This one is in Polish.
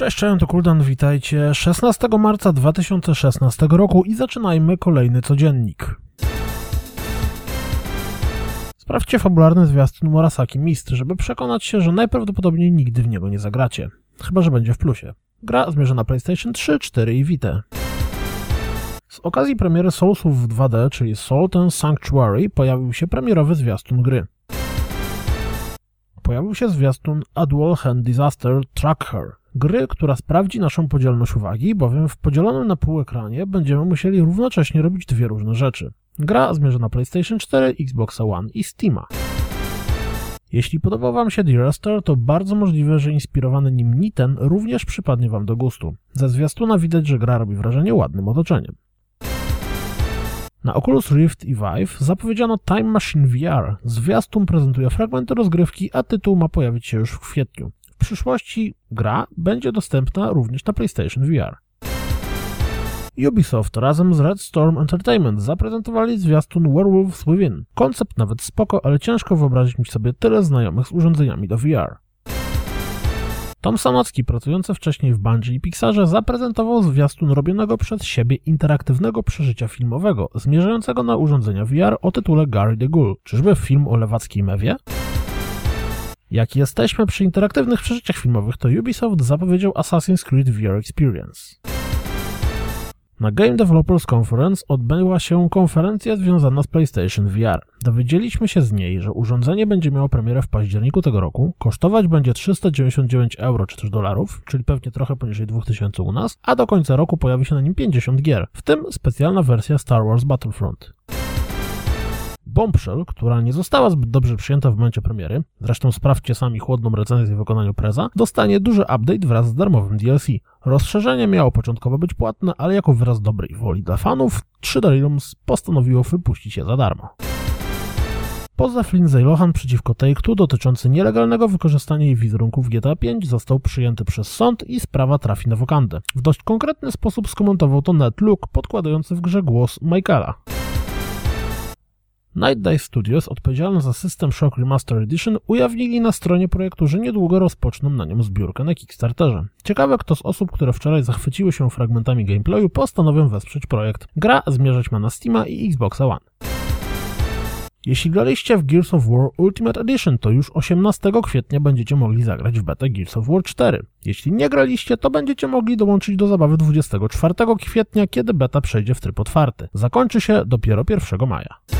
Cześć, cześć, to Kuldan, witajcie 16 marca 2016 roku i zaczynajmy kolejny codziennik. Sprawdźcie fabularny zwiastun Murasaki Mist, żeby przekonać się, że najprawdopodobniej nigdy w niego nie zagracie. Chyba, że będzie w plusie. Gra zmierza na PlayStation 3, 4 i Vita. Z okazji premiery Soulsów w 2D, czyli Salt and Sanctuary, pojawił się premierowy zwiastun gry. Pojawił się zwiastun A Dual Hand Disaster Tracker, gry, która sprawdzi naszą podzielność uwagi, bowiem w podzielonym na pół ekranie będziemy musieli równocześnie robić dwie różne rzeczy. Gra zmierza na PlayStation 4, Xbox One i Steama. Jeśli podobał Wam się The to bardzo możliwe, że inspirowany nim Niten również przypadnie Wam do gustu. Ze zwiastuna widać, że gra robi wrażenie ładnym otoczeniem. Na Oculus Rift i Vive zapowiedziano Time Machine VR. Zwiastun prezentuje fragmenty rozgrywki, a tytuł ma pojawić się już w kwietniu. W przyszłości gra będzie dostępna również na PlayStation VR. Ubisoft razem z Red Storm Entertainment zaprezentowali zwiastun Werewolves Within. Koncept nawet spoko, ale ciężko wyobrazić mi sobie tyle znajomych z urządzeniami do VR. Tom Sanocki, pracujący wcześniej w Bungie i Pixarze, zaprezentował zwiastun robionego przez siebie interaktywnego przeżycia filmowego, zmierzającego na urządzenia VR o tytule Gary the Ghoul. Czyżby film o lewackiej mewie? Jak jesteśmy przy interaktywnych przeżyciach filmowych, to Ubisoft zapowiedział Assassin's Creed VR Experience. Na Game Developers Conference odbyła się konferencja związana z PlayStation VR. Dowiedzieliśmy się z niej, że urządzenie będzie miało premierę w październiku tego roku, kosztować będzie 399 euro czy też dolarów, czyli pewnie trochę poniżej 2000 u nas, a do końca roku pojawi się na nim 50 gier, w tym specjalna wersja Star Wars Battlefront. Bombshell, która nie została zbyt dobrze przyjęta w momencie premiery, zresztą sprawdźcie sami chłodną recenzję w wykonaniu Preza, dostanie duży update wraz z darmowym DLC. Rozszerzenie miało początkowo być płatne, ale jako wyraz dobrej woli dla fanów, 3 Realms postanowiło wypuścić je za darmo. Pozew Lindsay Lohan przeciwko Take-Two dotyczący nielegalnego wykorzystania jej wizerunku w GTA V został przyjęty przez sąd i sprawa trafi na wokandę. W dość konkretny sposób skomentował to Ned Luke, podkładający w grze głos Michaela. Night Dive Studios, odpowiedzialny za System Shock Remaster Edition, ujawnili na stronie projektu, że niedługo rozpoczną na nią zbiórkę na Kickstarterze. Ciekawe, kto z osób, które wczoraj zachwyciły się fragmentami gameplayu, postanowią wesprzeć projekt. Gra zmierzać ma na Steama i Xbox One. Jeśli graliście w Gears of War Ultimate Edition, to już 18 kwietnia będziecie mogli zagrać w betę Gears of War 4. Jeśli nie graliście, to będziecie mogli dołączyć do zabawy 24 kwietnia, kiedy beta przejdzie w tryb otwarty. Zakończy się dopiero 1 maja.